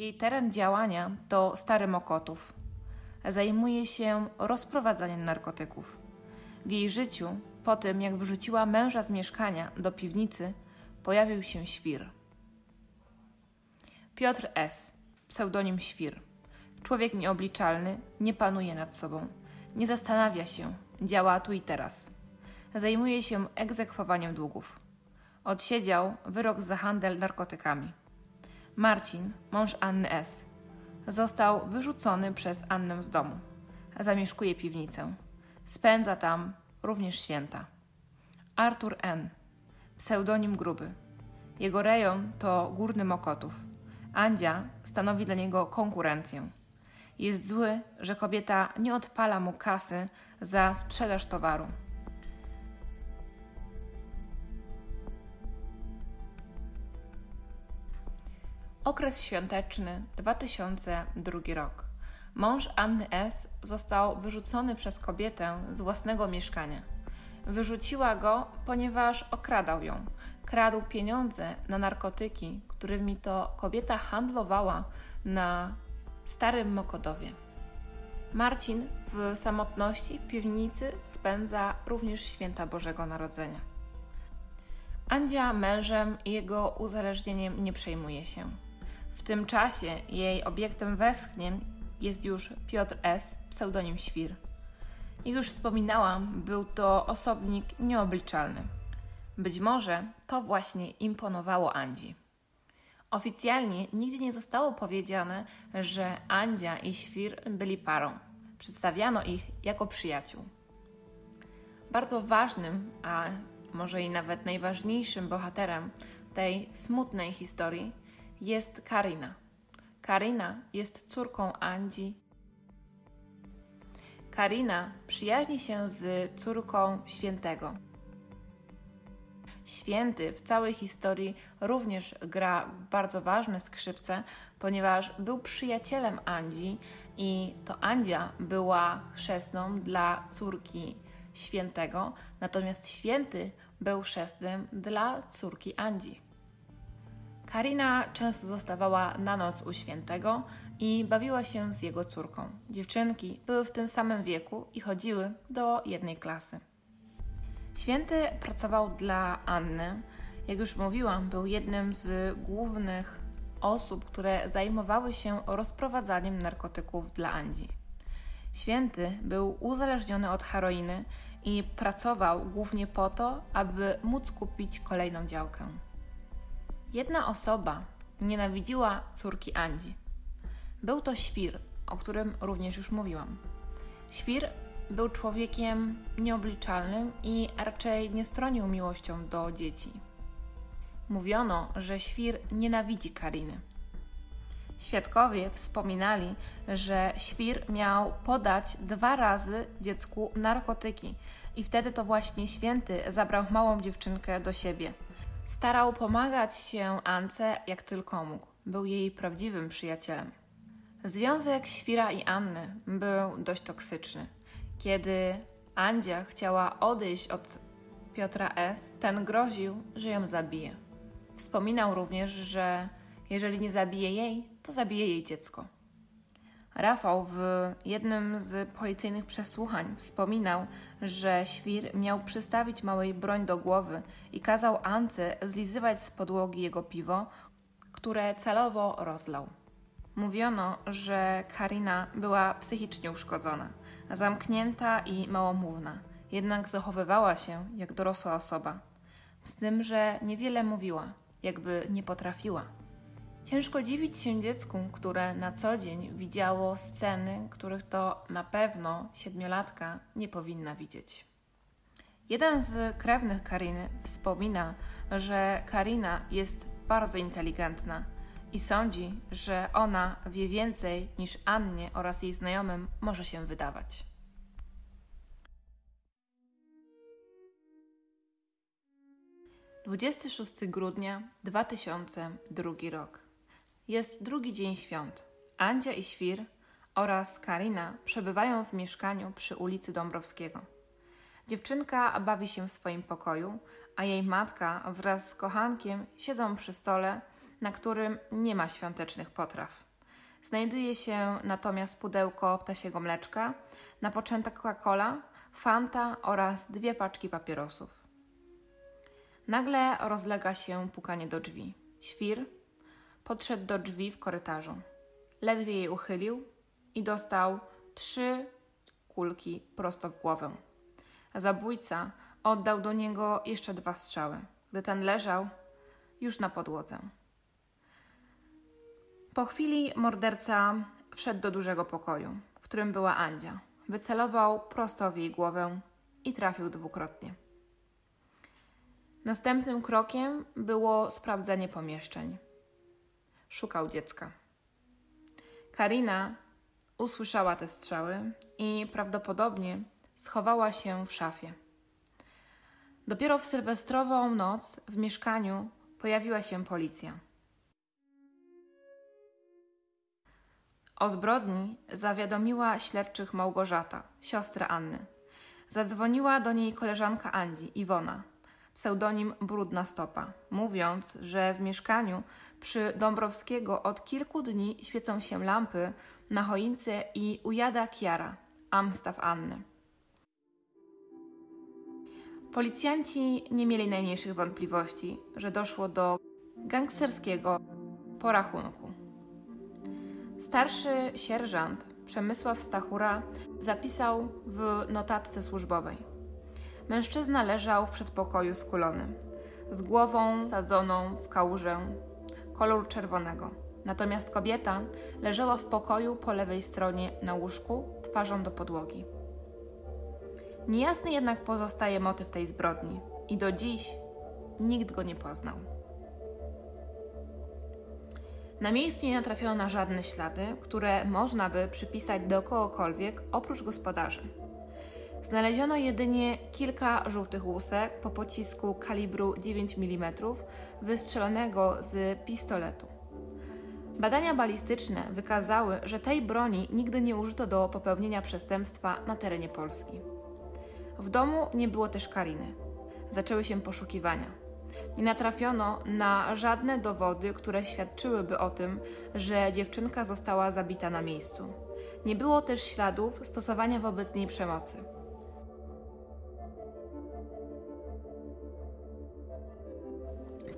Jej teren działania to Stary Mokotów. Zajmuje się rozprowadzaniem narkotyków. W jej życiu, po tym jak wrzuciła męża z mieszkania do piwnicy, pojawił się świr. Piotr S., pseudonim Świr. Człowiek nieobliczalny, nie panuje nad sobą, nie zastanawia się, działa tu i teraz. Zajmuje się egzekwowaniem długów. Odsiedział wyrok za handel narkotykami. Marcin, mąż Anny S., został wyrzucony przez Annę z domu. Zamieszkuje piwnicę. Spędza tam również święta. Artur N., pseudonim Gruby. Jego rejon to Górny Mokotów. Andzia stanowi dla niego konkurencję. Jest zły, że kobieta nie odpala mu kasy za sprzedaż towaru. Okres świąteczny 2002 rok. Mąż Anny S. został wyrzucony przez kobietę z własnego mieszkania. Wyrzuciła go, ponieważ okradał ją. Kradł pieniądze na narkotyki, którymi to kobieta handlowała na Starym Mokodowie. Marcin w samotności w piwnicy spędza również święta Bożego Narodzenia. Andzia mężem i jego uzależnieniem nie przejmuje się. W tym czasie jej obiektem westchnień jest już Piotr S., pseudonim Świr. Jak już wspominałam, był to osobnik nieobliczalny. Być może to właśnie imponowało Andzi. Oficjalnie nigdzie nie zostało powiedziane, że Andzia i Świr byli parą. Przedstawiano ich jako przyjaciół. Bardzo ważnym, a może i nawet najważniejszym bohaterem tej smutnej historii jest Karina. Karina jest córką Andzi. Karina przyjaźni się z córką świętego. Święty w całej historii również gra bardzo ważne skrzypce, ponieważ był przyjacielem Andzi i to Andzia była chrzestną dla córki świętego, natomiast święty był chrzestnym dla córki Andzi. Karina często zostawała na noc u świętego i bawiła się z jego córką. Dziewczynki były w tym samym wieku i chodziły do jednej klasy. Święty pracował dla Anny. Jak już mówiłam, był jednym z głównych osób, które zajmowały się rozprowadzaniem narkotyków dla Andzi. Święty był uzależniony od heroiny i pracował głównie po to, aby móc kupić kolejną działkę. Jedna osoba nienawidziła córki Andzi. Był to świr, o którym również już mówiłam. Świr był człowiekiem nieobliczalnym i raczej nie stronił miłością do dzieci. Mówiono, że świr nienawidzi Kariny. Świadkowie wspominali, że świr miał podać dwa razy dziecku narkotyki i wtedy to właśnie święty zabrał małą dziewczynkę do siebie. Starał pomagać się Ance jak tylko mógł. Był jej prawdziwym przyjacielem. Związek Świra i Anny był dość toksyczny. Kiedy Andzia chciała odejść od Piotra S., ten groził, że ją zabije. Wspominał również, że jeżeli nie zabije jej, to zabije jej dziecko. Rafał w jednym z policyjnych przesłuchań wspominał, że świr miał przystawić małej broń do głowy i kazał Ance zlizywać z podłogi jego piwo, które celowo rozlał. Mówiono, że Karina była psychicznie uszkodzona, zamknięta i małomówna, jednak zachowywała się jak dorosła osoba. Z tym, że niewiele mówiła, jakby nie potrafiła. Ciężko dziwić się dziecku, które na co dzień widziało sceny, których to na pewno siedmiolatka nie powinna widzieć. Jeden z krewnych Kariny wspomina, że Karina jest bardzo inteligentna i sądzi, że ona wie więcej niż Annie oraz jej znajomym może się wydawać. Dwudziesty szósty grudnia 2002 rok. Jest drugi dzień świąt. Andzia i Świr oraz Karina przebywają w mieszkaniu przy ulicy Dąbrowskiego. Dziewczynka bawi się w swoim pokoju, a jej matka wraz z kochankiem siedzą przy stole na którym nie ma świątecznych potraw. Znajduje się natomiast pudełko ptasiego mleczka, na poczęta Coca-Cola, Fanta oraz dwie paczki papierosów. Nagle rozlega się pukanie do drzwi. Świr podszedł do drzwi w korytarzu. Ledwie jej uchylił i dostał trzy kulki prosto w głowę. Zabójca oddał do niego jeszcze dwa strzały, gdy ten leżał już na podłodze. Po chwili morderca wszedł do dużego pokoju, w którym była Andzia. Wycelował prosto w jej głowę i trafił dwukrotnie. Następnym krokiem było sprawdzenie pomieszczeń. Szukał dziecka. Karina usłyszała te strzały i prawdopodobnie schowała się w szafie. Dopiero w sylwestrową noc w mieszkaniu pojawiła się policja. O zbrodni zawiadomiła śledczych Małgorzata, siostra Anny. Zadzwoniła do niej koleżanka Andzi, Iwona, pseudonim Brudna Stopa, mówiąc, że w mieszkaniu przy Dąbrowskiego od kilku dni świecą się lampy na choince i ujada Kiara, Amstaw Anny. Policjanci nie mieli najmniejszych wątpliwości, że doszło do gangsterskiego porachunku. Starszy sierżant Przemysław Stachura zapisał w notatce służbowej. Mężczyzna leżał w przedpokoju skulony, z głową sadzoną w kałużę koloru czerwonego. Natomiast kobieta leżała w pokoju po lewej stronie na łóżku, twarzą do podłogi. Niejasny jednak pozostaje motyw tej zbrodni i do dziś nikt go nie poznał. Na miejscu nie natrafiono na żadne ślady, które można by przypisać do kogokolwiek oprócz gospodarzy. Znaleziono jedynie kilka żółtych łusek po pocisku kalibru 9 mm wystrzelonego z pistoletu. Badania balistyczne wykazały, że tej broni nigdy nie użyto do popełnienia przestępstwa na terenie Polski. W domu nie było też Kariny. Zaczęły się poszukiwania. Nie natrafiono na żadne dowody, które świadczyłyby o tym, że dziewczynka została zabita na miejscu. Nie było też śladów stosowania wobec niej przemocy.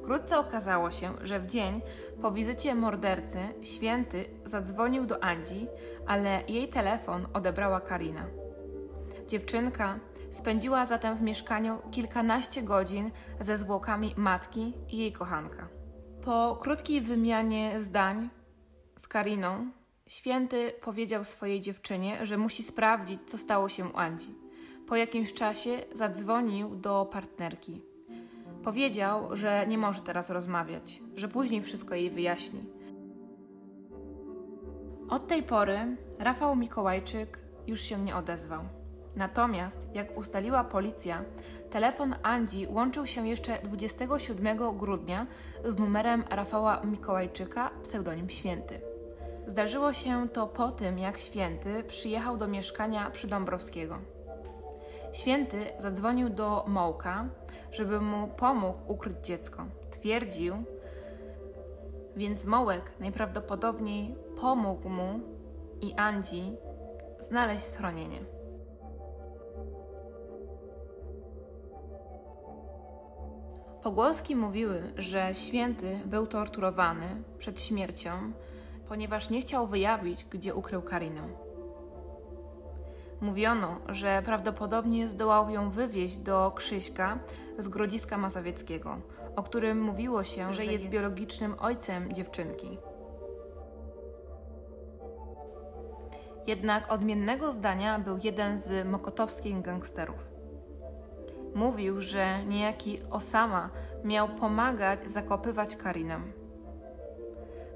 Wkrótce okazało się, że w dzień po wizycie mordercy święty zadzwonił do Andzi, ale jej telefon odebrała Karina. Dziewczynka spędziła zatem w mieszkaniu kilkanaście godzin ze zwłokami matki i jej kochanka. Po krótkiej wymianie zdań z Kariną, święty powiedział swojej dziewczynie, że musi sprawdzić, co stało się u Andzi. Po jakimś czasie zadzwonił do partnerki. Powiedział, że nie może teraz rozmawiać, że później wszystko jej wyjaśni. Od tej pory Rafał Mikołajczyk już się nie odezwał. Natomiast, jak ustaliła policja, telefon Andzi łączył się jeszcze 27 grudnia z numerem Rafała Mikołajczyka, pseudonim Święty. Zdarzyło się to po tym, jak Święty przyjechał do mieszkania przy Dąbrowskiego. Święty zadzwonił do Mołka, żeby mu pomógł ukryć dziecko. Twierdził, więc Mołek najprawdopodobniej pomógł mu i Andzi znaleźć schronienie. Pogłoski mówiły, że święty był torturowany przed śmiercią, ponieważ nie chciał wyjawić, gdzie ukrył Karinę. Mówiono, że prawdopodobnie zdołał ją wywieźć do Krzyśka z Grodziska Mazowieckiego, o którym mówiło się, że jest biologicznym ojcem dziewczynki. Jednak odmiennego zdania był jeden z mokotowskich gangsterów. Mówił, że niejaki Osama miał pomagać zakopywać Karinę.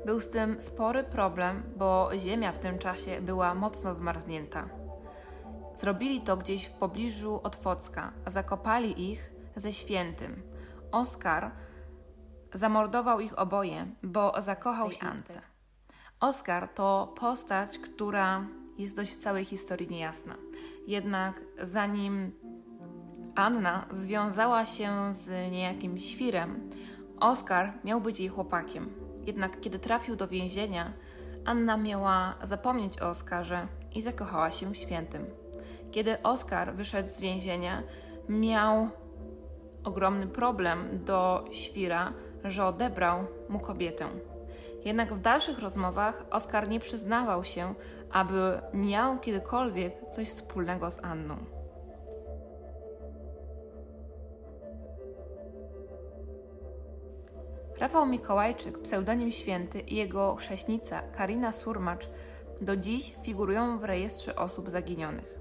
Był z tym spory problem, bo ziemia w tym czasie była mocno zmarznięta. Zrobili to gdzieś w pobliżu Otwocka, a zakopali ich ze świętym. Oskar zamordował ich oboje, bo zakochał się Ance. Oskar to postać, która jest dość w całej historii niejasna. Jednak zanim Anna związała się z niejakim świrem, Oskar miał być jej chłopakiem. Jednak kiedy trafił do więzienia, Anna miała zapomnieć o Oskarze i zakochała się w świętym. Kiedy Oskar wyszedł z więzienia, miał ogromny problem do świra, że odebrał mu kobietę. Jednak w dalszych rozmowach Oskar nie przyznawał się, aby miał kiedykolwiek coś wspólnego z Anną. Rafał Mikołajczyk, pseudonim Święty i jego chrześnica Karina Surmacz do dziś figurują w rejestrze osób zaginionych.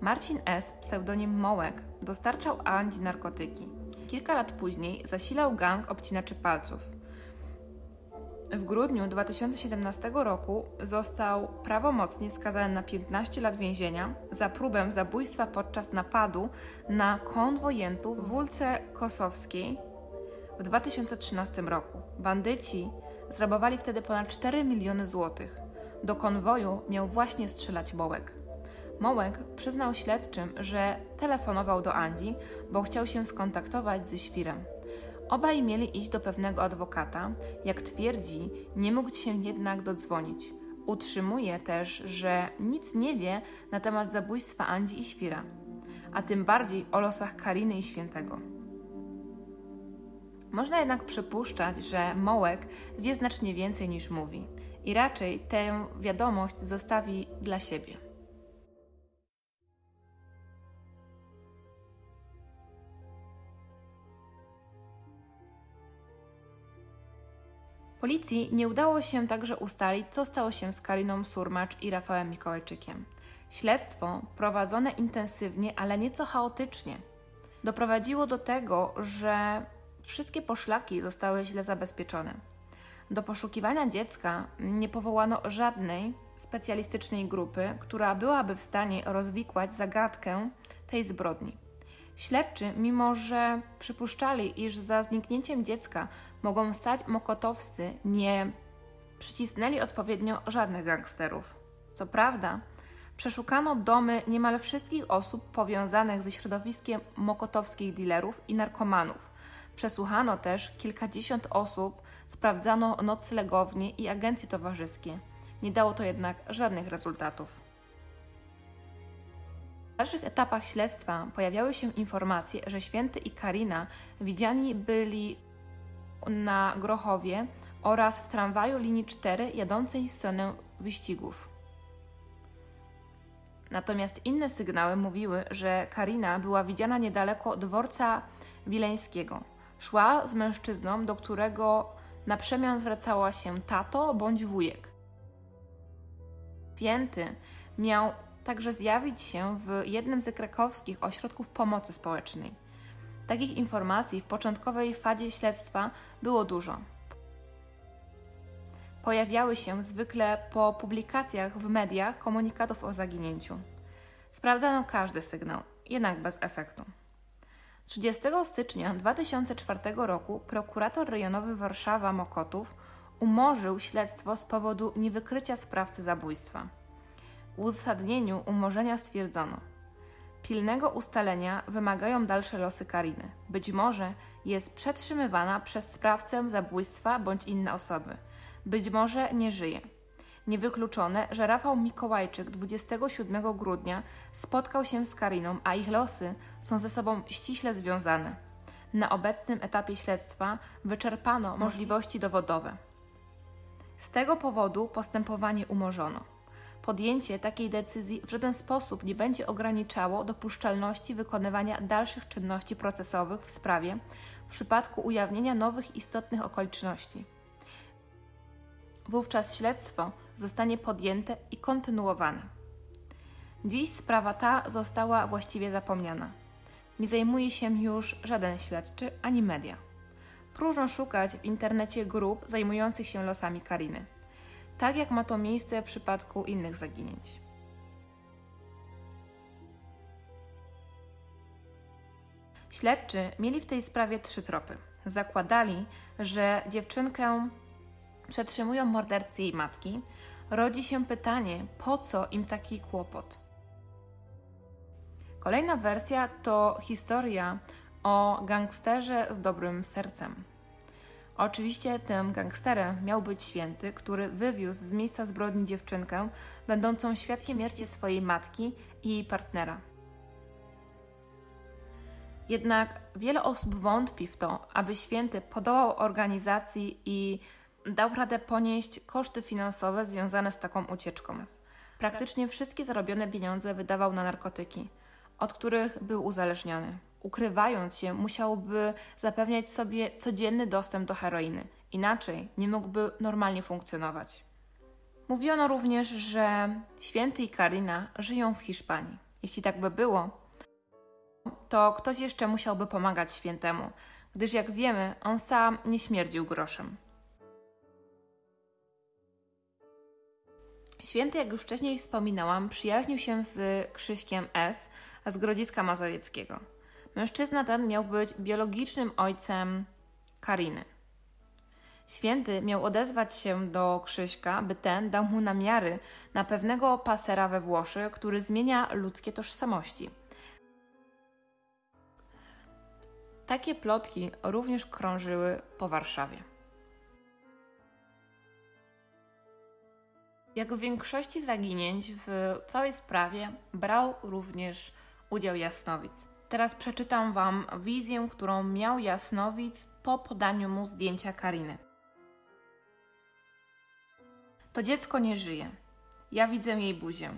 Marcin S., pseudonim Mołek, dostarczał Andzi narkotyki. Kilka lat później zasilał gang obcinaczy palców. W grudniu 2017 roku został prawomocnie skazany na 15 lat więzienia za próbę zabójstwa podczas napadu na konwojentów w Wólce Kosowskiej w 2013 roku. Bandyci zrabowali wtedy ponad 4 miliony złotych. Do konwoju miał właśnie strzelać Mołek. Mołek przyznał śledczym, że telefonował do Andzi, bo chciał się skontaktować ze świrem. Obaj mieli iść do pewnego adwokata. Jak twierdzi, nie mógł się jednak dodzwonić. Utrzymuje też, że nic nie wie na temat zabójstwa Andzi i świra, a tym bardziej o losach Kariny i Świętego. Można jednak przypuszczać, że Mołek wie znacznie więcej niż mówi i raczej tę wiadomość zostawi dla siebie. Policji nie udało się także ustalić, co stało się z Kariną Surmacz i Rafałem Mikołajczykiem. Śledztwo, prowadzone intensywnie, ale nieco chaotycznie, doprowadziło do tego, że wszystkie poszlaki zostały źle zabezpieczone. Do poszukiwania dziecka nie powołano żadnej specjalistycznej grupy, która byłaby w stanie rozwikłać zagadkę tej zbrodni. Śledczy, mimo że przypuszczali, iż za zniknięciem dziecka mogą stać mokotowscy, nie przycisnęli odpowiednio żadnych gangsterów. Co prawda, przeszukano domy niemal wszystkich osób powiązanych ze środowiskiem mokotowskich dealerów i narkomanów. Przesłuchano też kilkadziesiąt osób, sprawdzano noclegownie i agencje towarzyskie. Nie dało to jednak żadnych rezultatów. W dalszych etapach śledztwa pojawiały się informacje, że Święty i Karina widziani byli na Grochowie oraz w tramwaju linii 4 jadącej w stronę wyścigów. Natomiast inne sygnały mówiły, że Karina była widziana niedaleko dworca wileńskiego. Szła z mężczyzną, do którego na przemian zwracała się tato bądź wujek. Święty miał także zjawić się w jednym z krakowskich ośrodków pomocy społecznej. Takich informacji w początkowej fazie śledztwa było dużo. Pojawiały się zwykle po publikacjach w mediach komunikatów o zaginięciu. Sprawdzano każdy sygnał, jednak bez efektu. 30 stycznia 2004 roku prokurator rejonowy Warszawa Mokotów umorzył śledztwo z powodu niewykrycia sprawcy zabójstwa. Uzasadnieniu umorzenia stwierdzono: Pilnego ustalenia wymagają dalsze losy Kariny. Być może jest przetrzymywana przez sprawcę zabójstwa bądź inne osoby. Być może nie żyje. Niewykluczone, że Rafał Mikołajczyk 27 grudnia spotkał się z Kariną, a ich losy są ze sobą ściśle związane. Na obecnym etapie śledztwa wyczerpano możliwości dowodowe. Z tego powodu postępowanie umorzono. Podjęcie takiej decyzji w żaden sposób nie będzie ograniczało dopuszczalności wykonywania dalszych czynności procesowych w sprawie w przypadku ujawnienia nowych istotnych okoliczności. Wówczas śledztwo zostanie podjęte i kontynuowane. Dziś sprawa ta została właściwie zapomniana. Nie zajmuje się już żaden śledczy ani media. Próżno szukać w internecie grup zajmujących się losami Kariny tak jak ma to miejsce w przypadku innych zaginięć. Śledczy mieli w tej sprawie trzy tropy. Zakładali, że dziewczynkę przetrzymują mordercy jej matki. Rodzi się pytanie, po co im taki kłopot? Kolejna wersja to historia o gangsterze z dobrym sercem. Oczywiście tym gangsterem miał być święty, który wywiózł z miejsca zbrodni dziewczynkę, będącą świadkiem śmierci swojej matki i jej partnera. Jednak wiele osób wątpi w to, aby święty podołał organizacji i dał radę ponieść koszty finansowe związane z taką ucieczką. Praktycznie wszystkie zarobione pieniądze wydawał na narkotyki, od których był uzależniony. Ukrywając się, musiałby zapewniać sobie codzienny dostęp do heroiny, inaczej nie mógłby normalnie funkcjonować. Mówiono również, że święty i Karina żyją w Hiszpanii. Jeśli tak by było, to ktoś jeszcze musiałby pomagać świętemu, gdyż jak wiemy, on sam nie śmierdził groszem. Święty, jak już wcześniej wspominałam, przyjaźnił się z Krzyśkiem S. z Grodziska Mazowieckiego. Mężczyzna ten miał być biologicznym ojcem Kariny. Święty miał odezwać się do Krzyśka, by ten dał mu namiary na pewnego pasera we Włoszy, który zmienia ludzkie tożsamości. Takie plotki również krążyły po Warszawie. Jak w większości zaginięć w całej sprawie brał również udział Jasnowic. Teraz przeczytam Wam wizję, którą miał Jasnowic po podaniu mu zdjęcia Kariny. To dziecko nie żyje. Ja widzę jej buzię.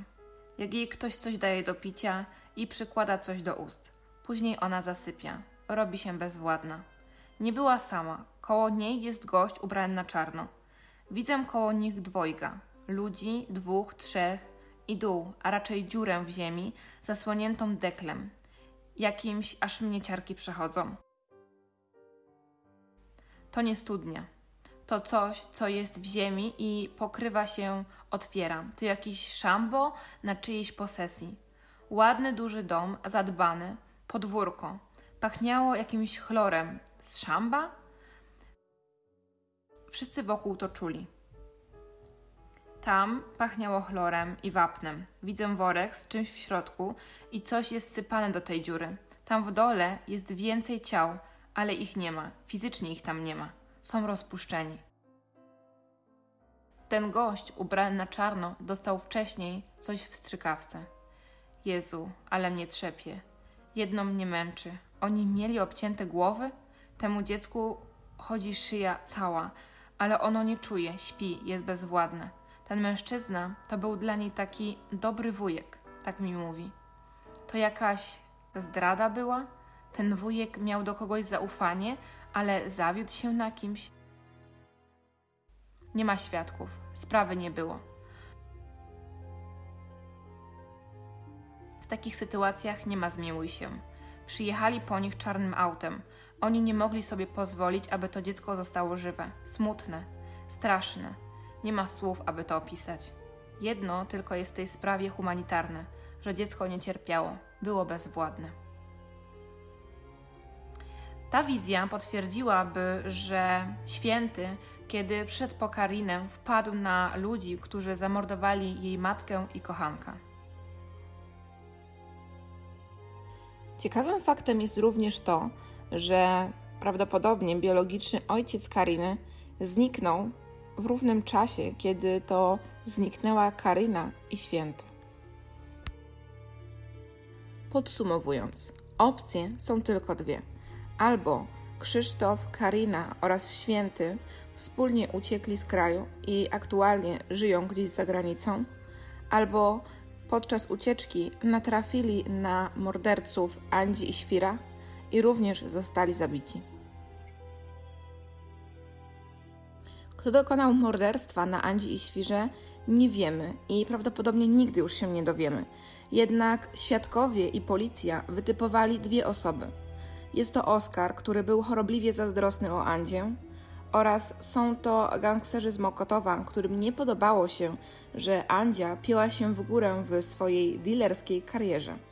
Jak jej ktoś coś daje do picia i przykłada coś do ust. Później ona zasypia. Robi się bezwładna. Nie była sama. Koło niej jest gość ubrany na czarno. Widzę koło nich dwojga. Ludzi, dwóch, trzech i dół, a raczej dziurę w ziemi, zasłoniętą deklem. Jakimś aż mnie ciarki przechodzą. To nie studnia. To coś, co jest w ziemi i pokrywa się, otwiera. To jakiś szambo na czyjejś posesji. Ładny, duży dom, zadbany, podwórko. Pachniało jakimś chlorem. Z szamba? Wszyscy wokół to czuli. Tam pachniało chlorem i wapnem. Widzę worek z czymś w środku i coś jest sypane do tej dziury. Tam w dole jest więcej ciał, ale ich nie ma. Fizycznie ich tam nie ma. Są rozpuszczeni. Ten gość ubrany na czarno dostał wcześniej coś w strzykawce. Jezu, ale mnie trzepie. Jedno mnie męczy. Oni mieli obcięte głowy? Temu dziecku chodzi szyja cała, ale ono nie czuje, śpi, jest bezwładne. Ten mężczyzna to był dla niej taki dobry wujek, tak mi mówi. To jakaś zdrada była? Ten wujek miał do kogoś zaufanie, ale zawiódł się na kimś? Nie ma świadków, sprawy nie było. W takich sytuacjach nie ma zmiłuj się. Przyjechali po nich czarnym autem. Oni nie mogli sobie pozwolić, aby to dziecko zostało żywe. Smutne, straszne. Nie ma słów, aby to opisać. Jedno tylko jest w tej sprawie humanitarne, że dziecko nie cierpiało, było bezwładne. Ta wizja potwierdziłaby, że święty, kiedy przyszedł po Karinę, wpadł na ludzi, którzy zamordowali jej matkę i kochanka. Ciekawym faktem jest również to, że prawdopodobnie biologiczny ojciec Kariny zniknął w równym czasie, kiedy to zniknęła Karyna i święto. Podsumowując, opcje są tylko dwie. Albo Krzysztof, Karina oraz święty wspólnie uciekli z kraju i aktualnie żyją gdzieś za granicą, albo podczas ucieczki natrafili na morderców Andzi i Świra i również zostali zabici. Kto dokonał morderstwa na Andzi i Świrze, nie wiemy i prawdopodobnie nigdy już się nie dowiemy. Jednak świadkowie i policja wytypowali dwie osoby. Jest to Oskar, który był chorobliwie zazdrosny o Andzię, oraz są to gangsterzy z Mokotowa, którym nie podobało się, że Andzia piła się w górę w swojej dealerskiej karierze.